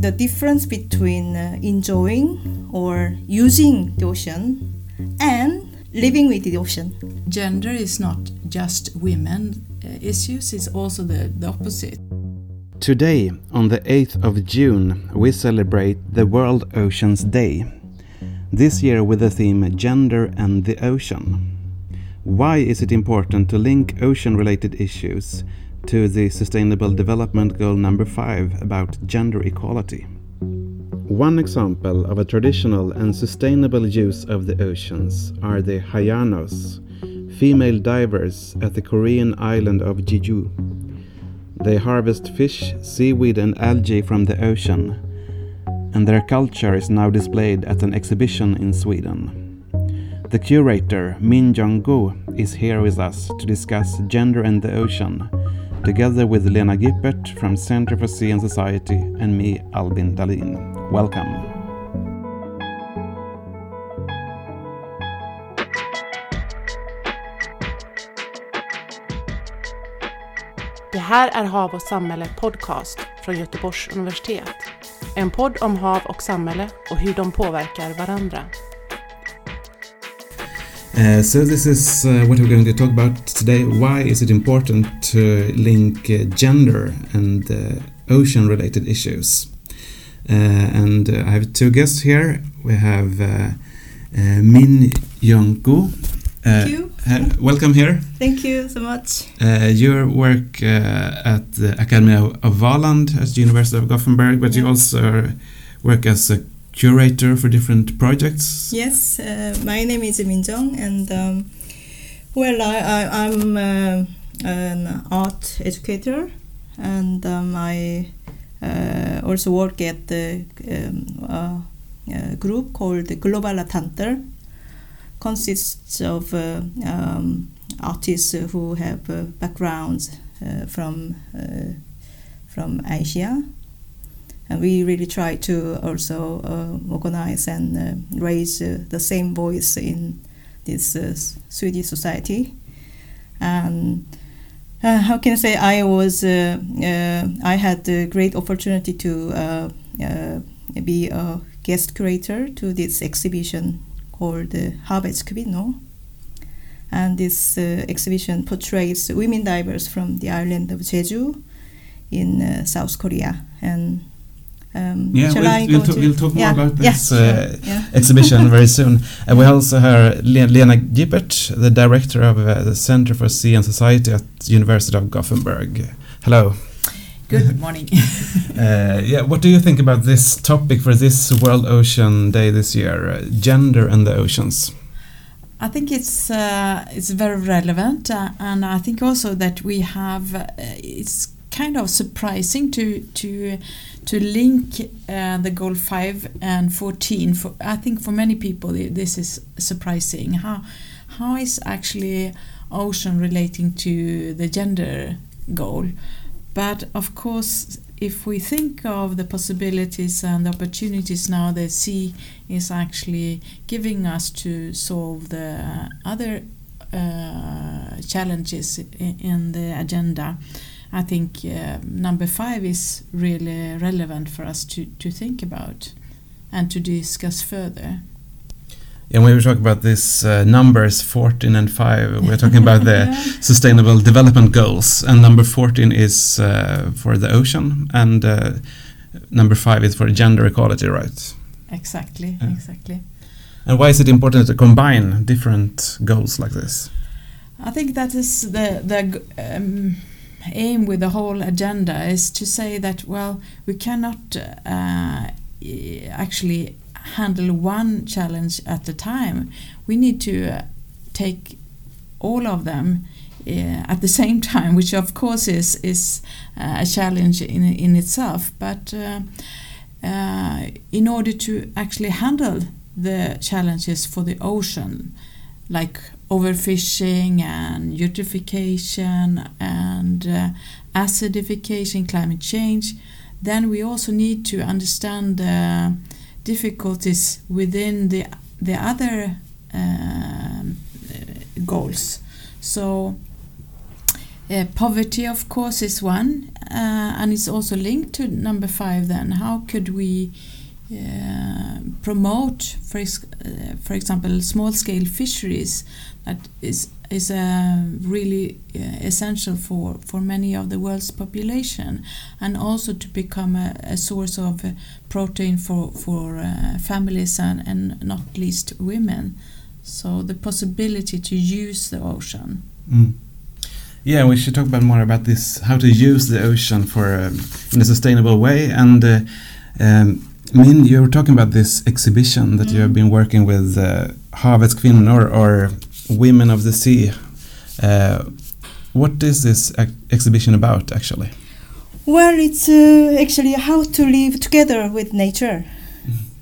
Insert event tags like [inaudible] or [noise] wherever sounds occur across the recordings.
the difference between uh, enjoying or using the ocean and living with the ocean. Gender is not just women uh, issues, it's also the, the opposite. Today, on the 8th of June, we celebrate the World Oceans Day. This year with the theme Gender and the Ocean. Why is it important to link ocean related issues to the Sustainable Development Goal number 5 about gender equality? One example of a traditional and sustainable use of the oceans are the Haenyeos, female divers at the Korean island of Jeju. They harvest fish, seaweed, and algae from the ocean, and their culture is now displayed at an exhibition in Sweden. The curator, Min Jong-gu, is here with us to discuss gender and the ocean, together with Lena Gipperth from Center for Sea and Society and me, Albin Dahlin. Welcome. Det här är Hav och samhälle podcast från Göteborgs universitet. En podd om hav och samhälle och hur de påverkar varandra. Uh, so this is uh, what we're going to talk about today. Why is it important to link uh, gender and uh, ocean-related issues? Uh, and uh, I have two guests here. We have Min Young-gu. Thank you. welcome here. Thank you so much. your work at the Academy of, of Valand at the University of Gothenburg, but yeah. you also work as a curator for different projects? Yes, uh, my name is Min Jong, and um, well, I, am uh, an art educator, and um, I uh, also work at the um, group called Global Tanter. Consists of uh, um, artists who have uh, backgrounds uh, from from Asia and we really try to also uh, organize and uh, raise uh, the same voice in this uh, Swedish society. And uh, how can I say? I was uh, I had a great opportunity to be a guest curator to this exhibition called uh, Havets And this exhibition portrays women divers from the island of Jeju in South Korea. And um, yeah, we'll, we'll, to, we'll, talk more yeah, about this yeah, uh, [laughs] yeah. exhibition very soon. And we also have Lena Gipperth, the director of uh, the Center for Sea and Society at the University of Gothenburg. Hello. Good [laughs] morning. uh, yeah, what do you think about this topic for this World Ocean Day this year, uh, gender and the oceans? I think it's uh, it's very relevant, uh, and I think also that we have it's kind of surprising to to to link uh, the goal 5 and 14 for i think for many people this is surprising. How how is actually ocean relating to the gender goal? But of course if we think of the possibilities and the opportunities now the sea is actually giving us to solve the other uh, challenges in, in the agenda I think uh, number five is really relevant for us to, to think about and to discuss further. Yeah, when we talk about these uh, numbers 14 and 5, we're talking about the. [laughs] Sustainable Development Goals, and number 14 is uh, for the ocean, and uh, number 5 is for gender equality, right? Exactly, exactly. And why is it important to combine different goals like this? I think that is the the um, aim with the whole agenda is to say that well we cannot uh, actually handle one challenge at a time. We need to uh, take all of them uh, at the [laughs] same time which of course is is uh, a challenge in in itself. But uh, uh, in order to actually handle the challenges for the ocean like overfishing and eutrophication and uh, acidification, climate change, then we also need to understand the difficulties within the the other um, goals. So Uh, poverty, of course, is one, uh, and it's also linked to number five. Then, how could we promote, for, ex- uh, for example, small-scale fisheries that is is uh, really uh, essential for, for many of the world's population, and also to become a, a source of uh, protein for for uh, families and, and not least women. So the possibility to use the ocean. Mm. Yeah, we should talk about more about this, how to use the ocean for um, in a sustainable way. And uh, um, Min, you were talking about this exhibition that you have been working with uh, Havets kvinnor or Women of the Sea. Uh, what is this ex exhibition about, actually? Well, it's uh, actually how to live together with nature.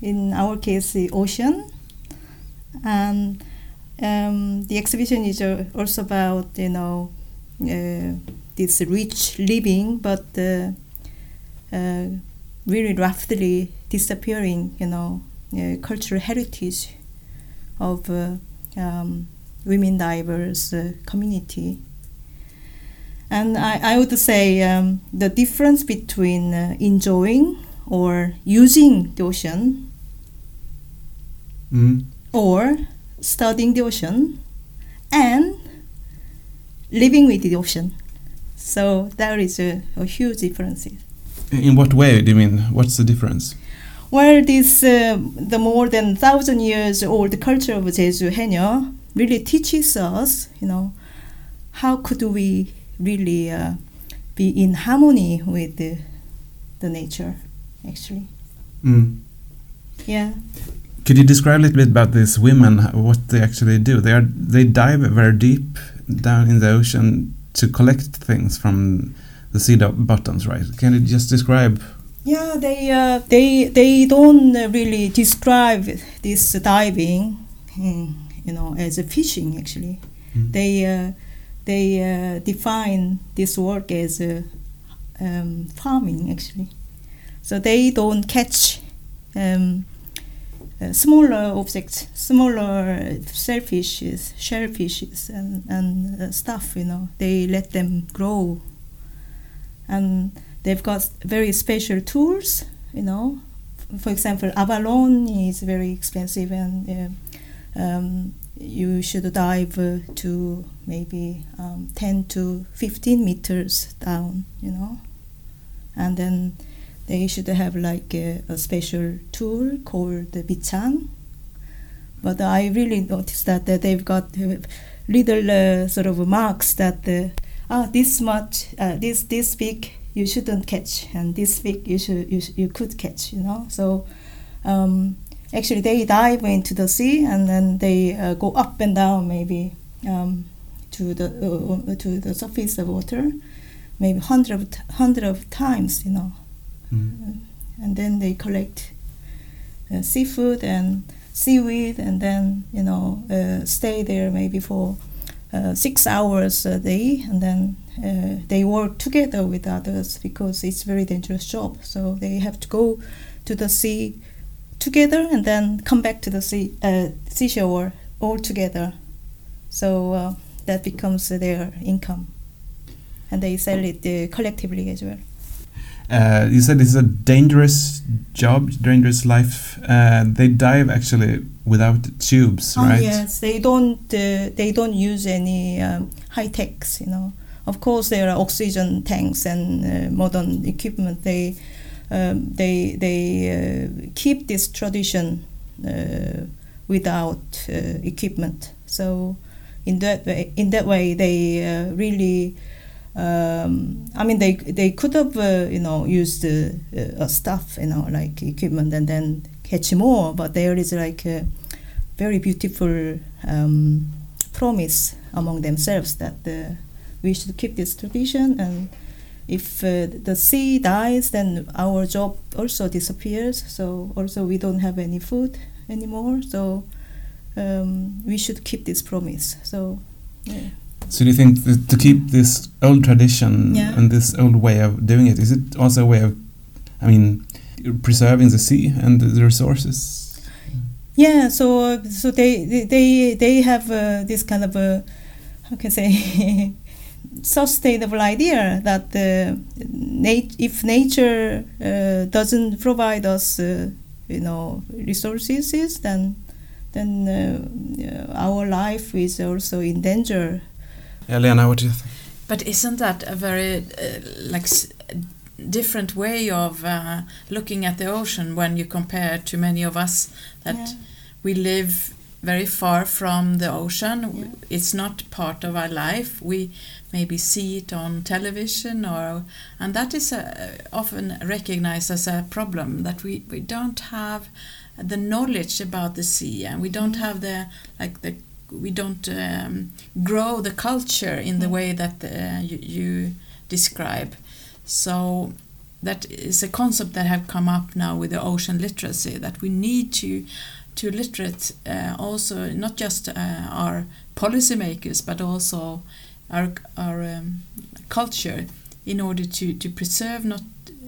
In our case, the ocean. And um, the exhibition is uh, also about, you know, uh, this rich living, but uh, uh, really rapidly disappearing, you know, uh, cultural heritage of uh, um, women diverse uh, community. And I, I would say um, the difference between uh, enjoying or using the ocean Mm. or studying the ocean and living with the ocean. So there is a, a huge difference. In what way do you mean? What's the difference? Well, this uh, the more than thousand years old culture of Jeju Haenyeo really teaches us, you know, how could we really uh, be in harmony with the, the nature, actually. Mm. Yeah. Could you describe a little bit about these women, what they actually do? They are they dive very deep down in the ocean to collect things from the sea bottoms, right? Can you just describe? Yeah, they uh, they they don't really describe this diving, mm, you know, as a fishing. Actually, Mm. they uh, they uh, define this work as uh, um, farming. Actually, so they don't catch um, uh, smaller objects, smaller shellfishes, shellfishes, and and uh, stuff. You know, they let them grow, and they've got very special tools. You know, for example, abalone is very expensive, and uh, um, you should dive uh, to maybe um, 10 to 15 meters down. You know, and then they should have like a, a special tool called the bichang. But I really noticed that, that they've got uh, little uh, sort of marks that uh, ah this much uh, this this big you shouldn't catch and this big you should you, you could catch you know so um, actually they dive into the sea and then they uh, go up and down maybe um, to the uh, to the surface of water maybe hundred of t- hundred of times you know Mm. and then they collect uh, seafood and seaweed and then you know uh, stay there maybe for uh, six hours a day and then uh, they work together with others because it's very dangerous job so they have to go to the sea together and then come back to the sea uh, seashore all together so uh, that becomes their income and they sell it uh, collectively as well Uh, you said this is a dangerous job, dangerous life. Uh, they dive actually without tubes, Oh right? yes, they don't uh, they don't use any um, high techs. You know, of course there are oxygen tanks and uh, modern equipment. They um, they they uh, keep this tradition uh, without equipment. So in that way, in that way, they really. Um, I mean, they they could have uh, you know used uh, stuff you know like equipment and then catch more, but there is like a very beautiful um, promise among themselves that uh, we should keep this tradition and if uh, the sea dies then our job also disappears so also we don't have any food anymore so um, we should keep this promise so yeah. So do you think to keep this old tradition Yeah. and this old way of doing it, is it also a way of, I mean, preserving the sea and the resources? Yeah, so so they they they, they have uh, this kind of a how can I say [laughs] sustainable idea that uh, nat- if nature uh, doesn't provide us, uh, you know, resources, then then uh, our life is also in danger. Elena, what do you think? But isn't that a very uh, like s- different way of uh, looking at the ocean when you compare to many of us that Yeah. we live very far from the ocean. Yeah. It's not part of our life. We maybe see it on television, or and that is uh, often recognized as a problem that we, we don't have the knowledge about the sea, and we don't have the like the we don't um, grow the culture in the Mm. way that uh, you, you describe. So that is a concept that have come up now with the ocean literacy that we need to to literate uh, also not just uh, our policymakers but also our our um, culture in order to to preserve not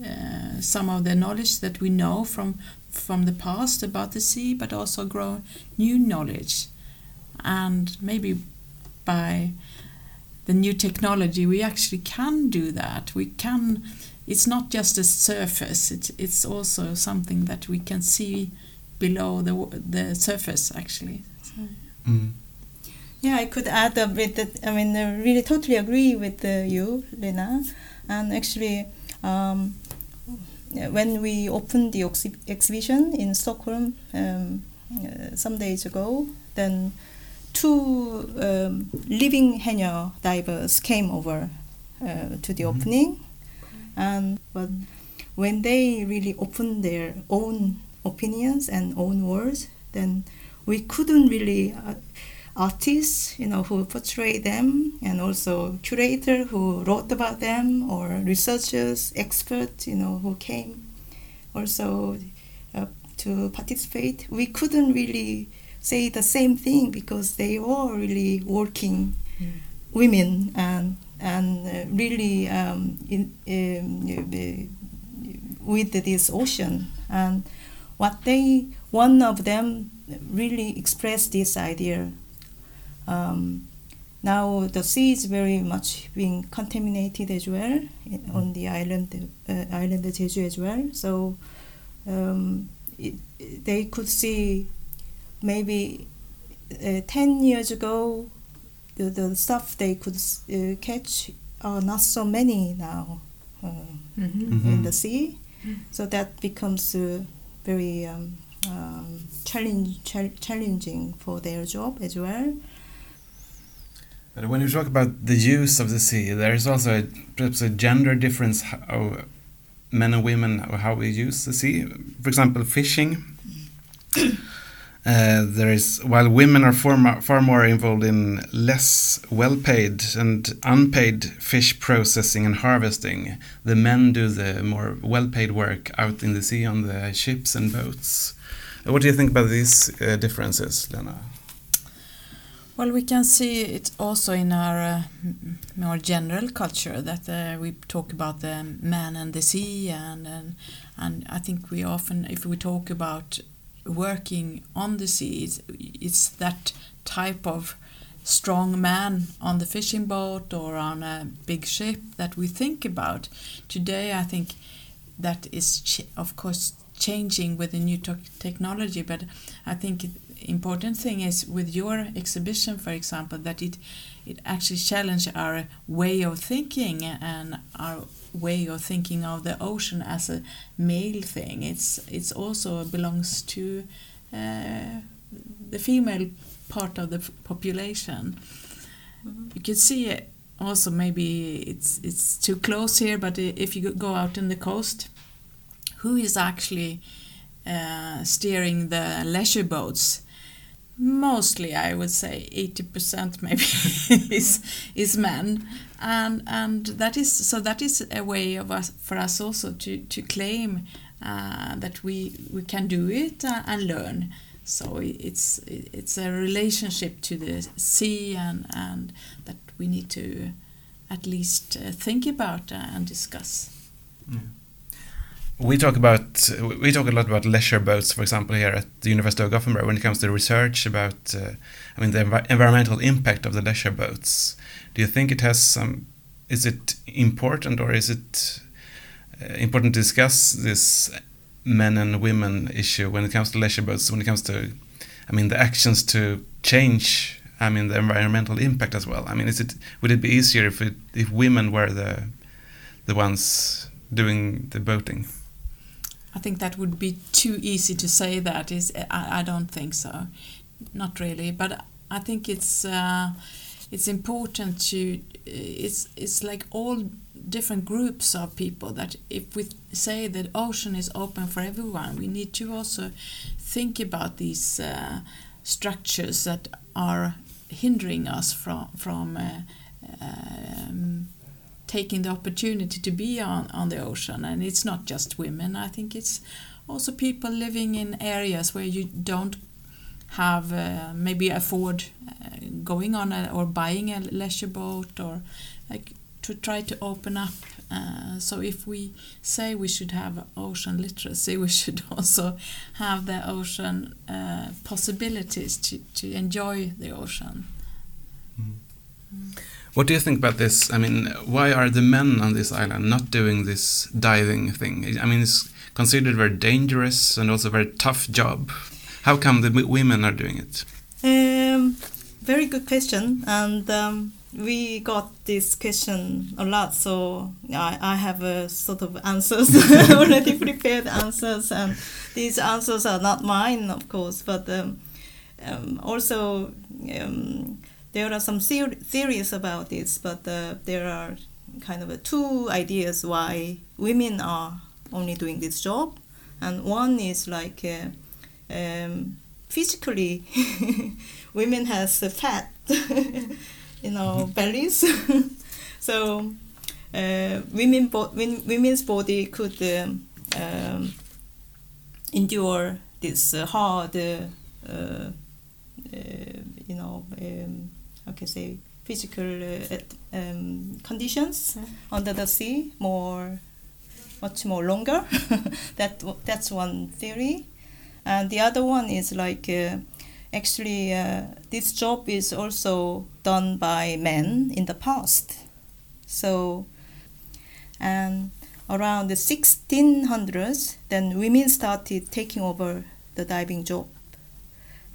uh, some of the knowledge that we know from from the past about the sea but also grow new knowledge. And maybe by the new technology we actually can do that. We can it's not just a surface it, it's also something that we can see below the the surface actually Mm. Yeah, I could add a bit that I mean, I really totally agree with uh, you, Lena. And actually, um, when we opened the exhi- exhibition in Stockholm um, uh, some days ago, then two um, living haenyeo divers came over uh, to the Mhm. opening, and but when they really opened their own opinions and own words, then we couldn't really uh, artists, you know, who portray them, and also curator who wrote about them, or researchers, experts, you know, who came also uh, to participate. We couldn't really say the same thing because they were really working women and and uh, really um, in, um, with this ocean and what they one of them really expressed this idea um, now the sea is very much being contaminated as well in- on the island uh, island of Jeju as well so um, it, they could see maybe uh, 10 years ago the, the stuff they could uh, catch are not so many now uh, Mm-hmm. in Mhm. the sea. So that becomes uh, very um, um, challenge, chal- challenging for their job as well. But when you talk about the use of the sea, there is also a, perhaps a gender difference how men and women how we use the sea. For example, fishing. [coughs] Uh, there is while women are far more, far more involved in less well-paid and unpaid fish processing and harvesting, the men do the more well-paid work out in the sea on the ships and boats. Uh, What do you think about these uh, differences, Lena? Well, we can see it also in our uh, more general culture that uh, we talk about the man and the sea, and, and and I think we often, if we talk about working on the sea, it's, it's that type of strong man on the fishing boat or on a big ship that we think about. Today, I think that is, of course, changing with the new tech technology, but I think important thing is with your exhibition, for example, that it it actually challenge our way of thinking and our way of thinking of the ocean as a male thing. It's it's also belongs to uh, the female part of the population. You can see it also maybe it's it's too close here, but if you go out in the coast, who is actually uh, steering the leisure boats? Mostly, I would say, eighty percent maybe [laughs] is is men, and and that is so that is a way of us for us also to to claim uh, that we we can do it uh, and learn. So it's it's a relationship to the sea and and that we need to at least uh, think about uh, and discuss. We talk about we talk a lot about leisure boats, for example, here at the University of Gothenburg when it comes to research about, uh, I mean, the envi- environmental impact of the leisure boats. Do you think it has some is it important or is it uh, important to discuss this men and women issue when it comes to leisure boats? When it comes to, I mean, the actions to change. I mean, the environmental impact as well. I mean, is it would it be easier if it, if women were the the ones doing the boating? I think that would be too easy to say that is I, I don't think so. Not really but I think it's uh, it's important to it's it's like all different groups of people that if we say that ocean is open for everyone we need to also think about these uh, structures that are hindering us from from uh, um, taking the opportunity to be on, on the ocean and it's not just women i think it's also people living in areas where you don't have uh, maybe afford uh, going on a, or buying a leisure boat or like to try to open up. Uh, so if we say we should have ocean literacy, [laughs] we should also have the ocean uh, possibilities to, to enjoy the ocean. Mm. Mm. What do you think about this? I mean, why are the men on this island not doing this diving thing? I mean, it's considered very dangerous and also very tough job. How come the women are doing it? Um, very good question, and um, we got this question a lot. So I, I have a sort of answers [laughs] already prepared answers, and these answers are not mine, of course, but um, um also um, there are some theories about this. But uh, there are kind of two ideas why women are only doing this job, and one is like. Uh, um, physically [laughs] women has the fat [laughs] you know mm-hmm. bellies [laughs] so uh, women bo- women's body could um, um, endure this uh, hard uh, uh, you know um, how can I say physical uh, um, conditions yeah. under the sea more much more longer [laughs] that that's one theory and the other one is like uh, actually uh, this job is also done by men in the past. So, and around the 1600s, then women started taking over the diving job.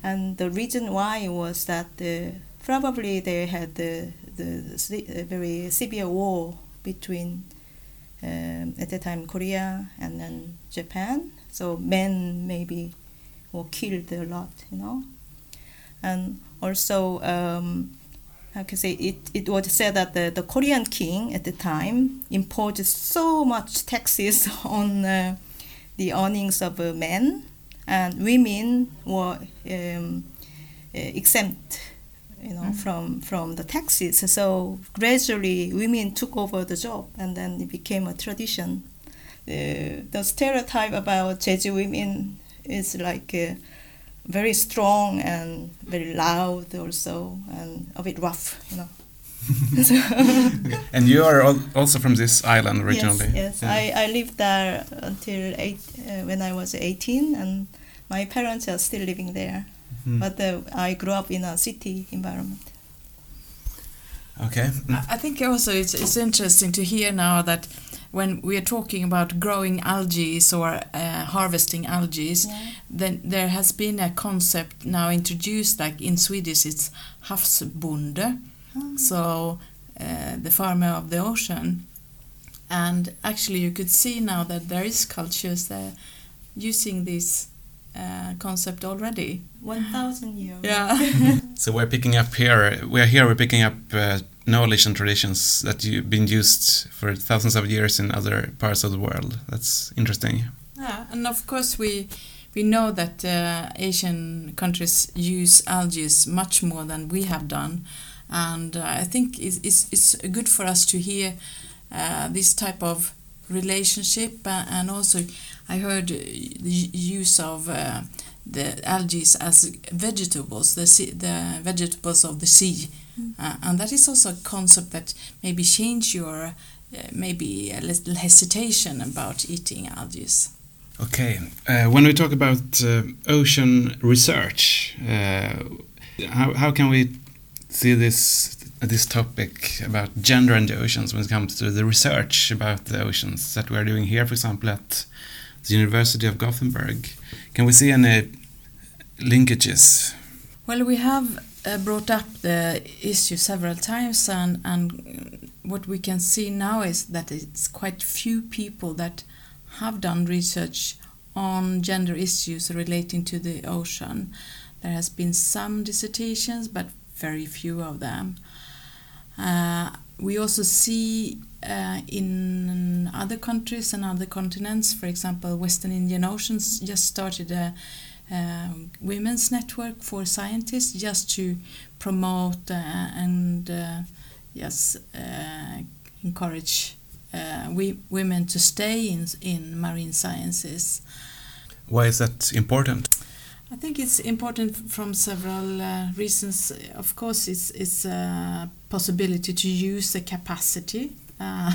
And the reason why was that uh, probably they had the, the, very severe war between um, at the time Korea and then Japan. So men maybe were killed a lot, you know. And also, um, how can say it? It was said that the, the Korean king at the time imposed so much taxes [laughs] on uh, the earnings of uh, men, and women were um, uh, exempt, you know, mm. from from the taxes. So gradually, women took over the job, and then it became a tradition. Uh, the stereotype about Jeju women is like uh, very strong and very loud also and a bit rough, you know. [laughs] and you are also from this island originally. Yes, yes. Yeah. I, I lived there until eight uh, when I was 18, and my parents are still living there. Mm. But uh, I grew up in a city environment. Okay. I think also it's, it's interesting to hear now that when we are talking about growing algae or uh, harvesting algae, yeah. then there has been a concept now introduced, like in Swedish, it's havsbonde, oh. so uh, the farmer of the ocean. And actually, you could see now that there is cultures that using this uh, concept already. One thousand years. [laughs] Yeah. [laughs] so we're picking up here. We're here. We're picking up uh, knowledge and traditions that you've been used for thousands of years in other parts of the world. That's interesting. Yeah, and of course we we know that uh, Asian countries use algae much more than we have done, and uh, I think it's, it's, it's good for us to hear uh, this type of relationship, uh, and also I heard the use of uh, the algae as vegetables, the sea, the vegetables of the sea Mm. Uh, and that is also a concept that maybe change your uh, maybe a little hesitation about eating algae. Okay, uh, when we talk about uh, ocean research, uh, how, how can we see this this topic about gender and the oceans when it comes to the research about the oceans that we are doing here, for example, at the University of Gothenburg. Can we see any linkages? Well, we have uh, brought up the issue several times, and, and what we can see now is that it's quite few people that have done research on gender issues relating to the ocean. There has been some dissertations, but very few of them. Uh, we also see uh, in other countries and other continents, for example, Western Indian Oceans just started a, a women's network for scientists just to promote uh, and uh, yes uh, encourage uh, we, women to stay in in marine sciences. Why is that important? I think it's important from several uh, reasons. Of course, it's, it's a possibility to use the capacity. [laughs] Uh,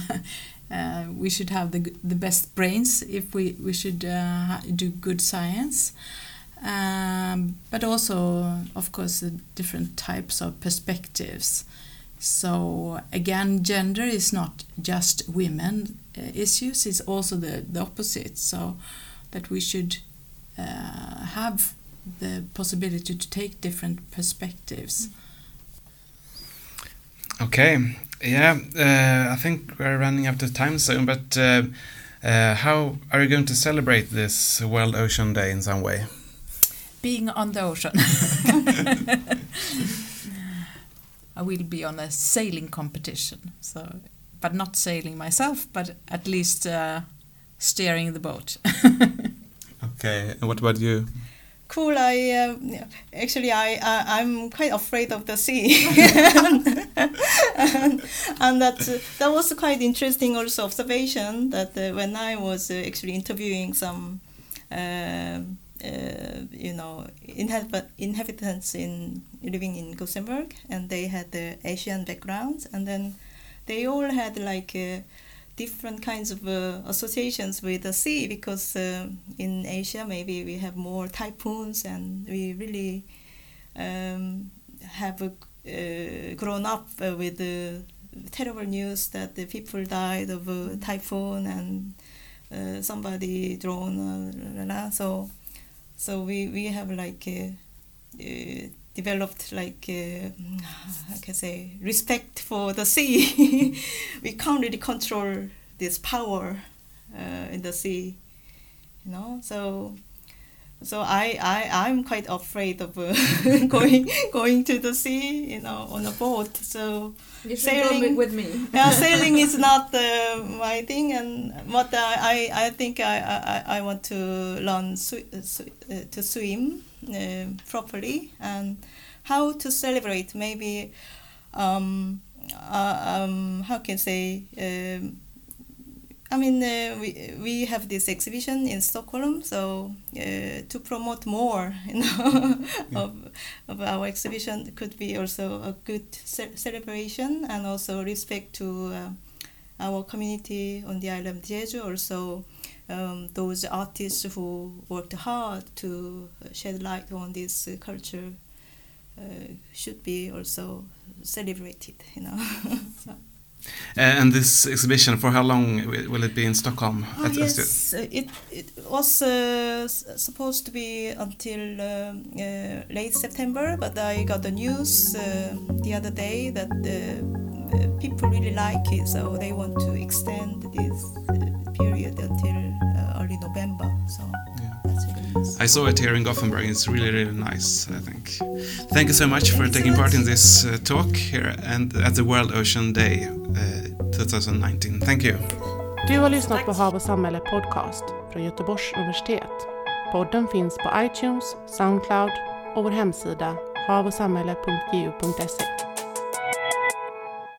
uh, we should have the, the best brains if we, we should uh, do good science. Um, but also, of course, the different types of perspectives. So, again, gender is not just women uh, issues, it's also the, the opposite. So, that we should uh, have the possibility to take different perspectives. Okay, yeah, uh, I think we're running out of time soon, but uh, uh, how are you going to celebrate this World Ocean Day in some way? Being on the ocean. [laughs] I will be on a sailing competition, so but not sailing myself, but at least uh, steering the boat. [laughs] okay, and what about you? Cool. I um, actually I, I am quite afraid of the sea, and, [laughs] [laughs] and, that uh, that was quite interesting also observation that uh, when I was uh, actually interviewing some. Um, uh, you know, inhabit- inhabitants in living in Gothenburg, and they had the Asian backgrounds, and then they all had like uh, different kinds of uh, associations with the sea because uh, in Asia maybe we have more typhoons and we really um, have uh, grown up uh, with the terrible news that the people died of a typhoon and uh, somebody drowned. Uh, so so we, we have like developed like uh, I can say respect for the sea. [laughs] we can't really control this power uh, in the sea, you know. So so I I I'm quite afraid of uh, [laughs] going going to the sea, you know, on a boat. So sailing with me. [laughs] yeah, sailing is not uh, my thing, and what I I think I I, I want to learn sw- sw- uh, to swim uh, properly and how to celebrate maybe um, uh, um, how can I say um, I mean uh, we we have this exhibition in Stockholm so uh, to promote more [laughs] you know yeah. of, of our exhibition could be also a good ce- celebration and also respect to uh, our community on the island Jeju also um, those artists who worked hard to shed light on this uh, culture uh, should be also celebrated, you know. [laughs] so. Uh, and this exhibition, for how long will it be in Stockholm? Oh, yes, uh, it, it was uh, supposed to be until uh, uh, late September, but I got the news the other day that people really like it, so they want to extend this period until I saw it here in Gothenburg. It's really, really nice. I think. Thank you so much for taking part in this uh, talk here and at the World Ocean Day uh, 2019. Thank you. Du har lyssnat på Hav och samhälle podcast från Göteborgs universitet. Podden finns på iTunes, Soundcloud och vår hemsida havochsamhälle.gu.se.